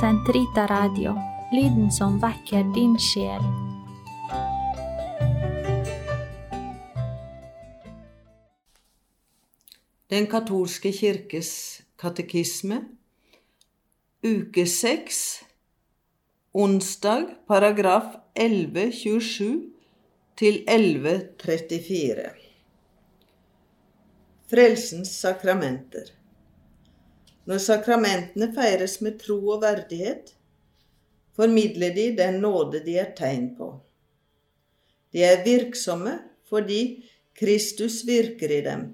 Sentrita Radio, lyden som vekker din sjel. Den katolske kirkes katekisme, uke 6, onsdag, paragraf 1127 til 1134. Frelsens sakramenter. Når sakramentene feires med tro og verdighet, formidler de den nåde de er tegn på. De er virksomme fordi Kristus virker i dem.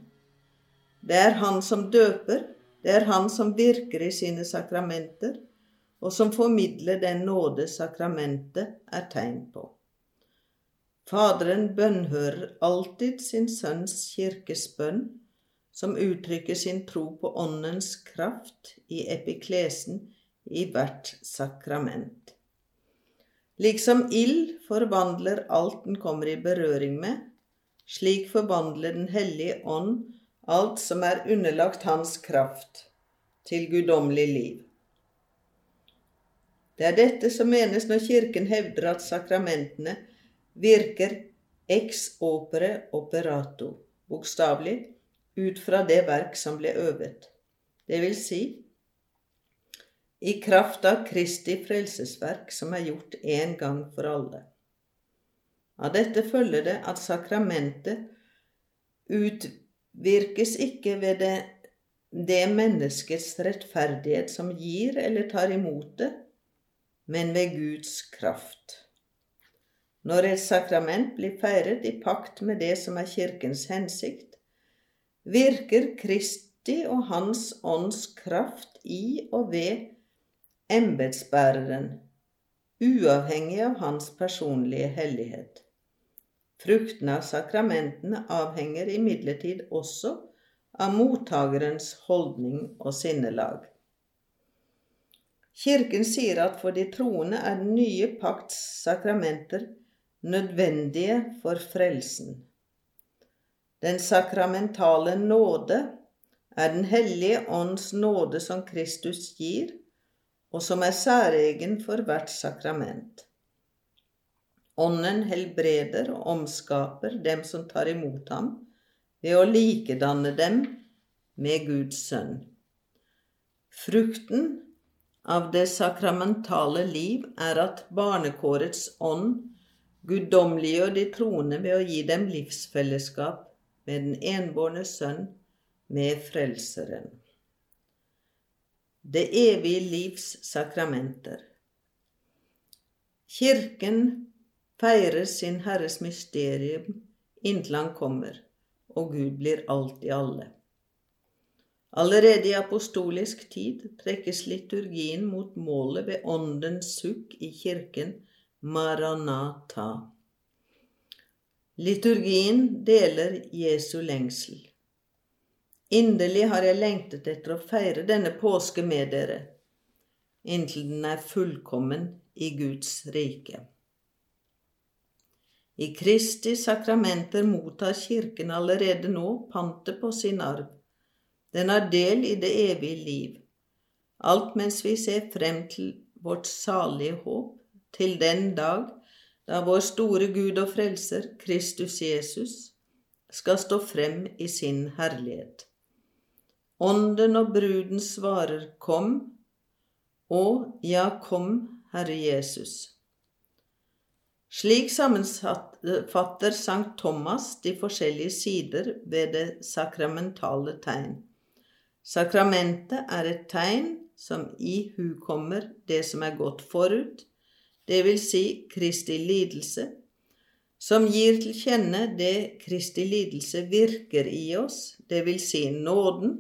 Det er Han som døper, det er Han som virker i sine sakramenter, og som formidler den nåde sakramentet er tegn på. Faderen bønnhører alltid sin sønns kirkes bønn, som uttrykker sin tro på Åndens kraft i epiklesen i hvert sakrament. Liksom ild forvandler alt den kommer i berøring med, slik forvandler Den hellige ånd alt som er underlagt hans kraft, til guddommelig liv. Det er dette som menes når Kirken hevder at sakramentene virker ex opere operato, bokstavelig ut fra det verk som ble øvet, det vil si i kraft av Kristi frelsesverk som er gjort én gang for alle. Av dette følger det at sakramentet utvirkes ikke ved det, det menneskets rettferdighet som gir eller tar imot det, men ved Guds kraft. Når et sakrament blir feiret i pakt med det som er Kirkens hensikt, virker Kristi og Hans ånds kraft i og ved embetsbæreren, uavhengig av hans personlige hellighet. Fruktene av sakramentene avhenger imidlertid også av mottagerens holdning og sinnelag. Kirken sier at for de troende er den nye pakts sakramenter nødvendige for frelsen. Den sakramentale nåde er Den hellige ånds nåde som Kristus gir, og som er særegen for hvert sakrament. Ånden helbreder og omskaper dem som tar imot ham, ved å likedanne dem med Guds sønn. Frukten av det sakramentale liv er at barnekårets ånd guddommeliggjør de troende ved å gi dem livsfellesskap med den enbårne sønn, med Frelseren. Det evige livs sakramenter. Kirken feirer sin Herres mysterium inntil Han kommer, og Gud blir alt i alle. Allerede i apostolisk tid trekkes liturgien mot målet ved åndens sukk i kirken, Maranata. Liturgien deler Jesu lengsel. Inderlig har jeg lengtet etter å feire denne påske med dere, inntil den er fullkommen i Guds rike. I Kristi sakramenter mottar Kirken allerede nå pantet på sin arv. Den har del i det evige liv, alt mens vi ser frem til vårt salige håp, til den dag da vår store Gud og Frelser, Kristus Jesus, skal stå frem i sin herlighet. Ånden og bruden svarer, Kom, og ja, kom, Herre Jesus. Slik sammenfatter Sankt Thomas de forskjellige sider ved det sakramentale tegn. Sakramentet er et tegn som ihukommer det som er gått forut, det vil si Kristi lidelse, som gir til kjenne det Kristi lidelse virker i oss, det vil si nåden,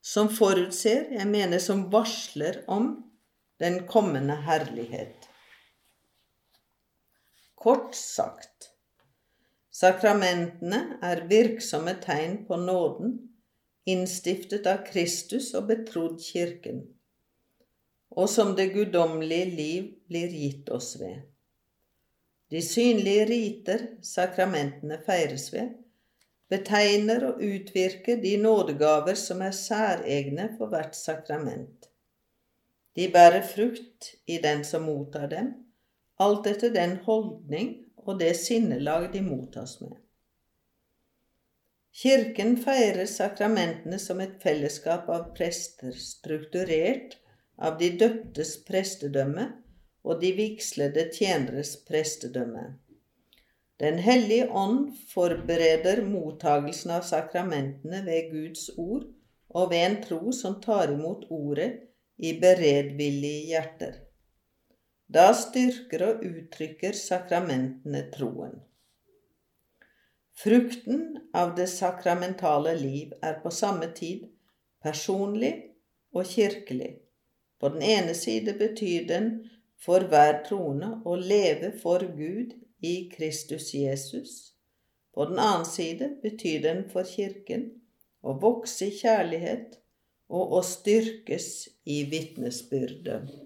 som forutser, jeg mener som varsler om, den kommende herlighet. Kort sagt, sakramentene er virksomme tegn på nåden, innstiftet av Kristus og betrodd Kirken og som det guddommelige liv blir gitt oss ved. De synlige riter sakramentene feires ved, betegner og utvirker de nådegaver som er særegne for hvert sakrament. De bærer frukt i den som mottar dem, alt etter den holdning og det sinnelag de mottas med. Kirken feirer sakramentene som et fellesskap av prester, strukturert av de døptes prestedømme og de vigslede tjeneres prestedømme. Den hellige ånd forbereder mottagelsen av sakramentene ved Guds ord og ved en tro som tar imot ordet i beredvillige hjerter. Da styrker og uttrykker sakramentene troen. Frukten av det sakramentale liv er på samme tid personlig og kirkelig. På den ene side betyr den for hver troende å leve for Gud i Kristus Jesus. På den annen side betyr den for Kirken å vokse i kjærlighet og å styrkes i vitnesbyrdet.